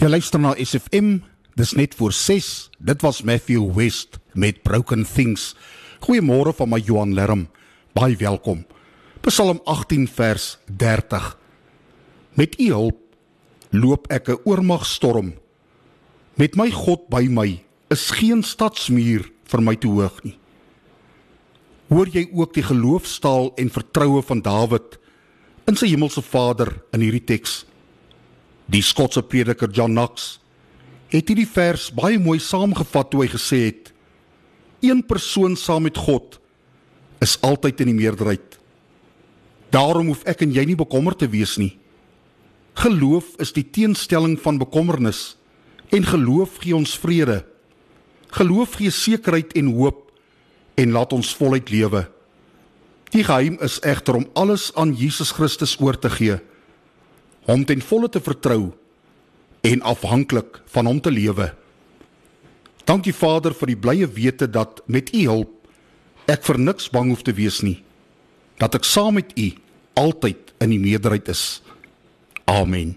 Jy luister na SFM, dis net voor 6. Dit was Matthew West met Broken Things. Goeiemôre van my Johan Lerm. Baie welkom. Psalm 18 vers 30. Met U hulp loop ek 'n oormagstorm. Met my God by my is geen stadsmuur vir my te hoog nie. Hoor jy ook die geloofstaal en vertroue van Dawid in sy hemelse Vader in hierdie teks? Die Skotse prediker John Knox het hierdie vers baie mooi saamgevat toe hy gesê het: Een persoon saam met God is altyd in die meerderheid. Daarom hoef ek en jy nie bekommerd te wees nie. Geloof is die teenstelling van bekommernis en geloof gee ons vrede. Geloof gee sekerheid en hoop en laat ons voluit lewe. Die geheim is egter om alles aan Jesus Christus oor te gee, hom ten volle te vertrou en afhanklik van hom te lewe. Dankie Vader vir die blye wete dat met U hulp ek vir niks bang hoef te wees nie. Dat ek saam met U altyd in die meerderheid is. Amen.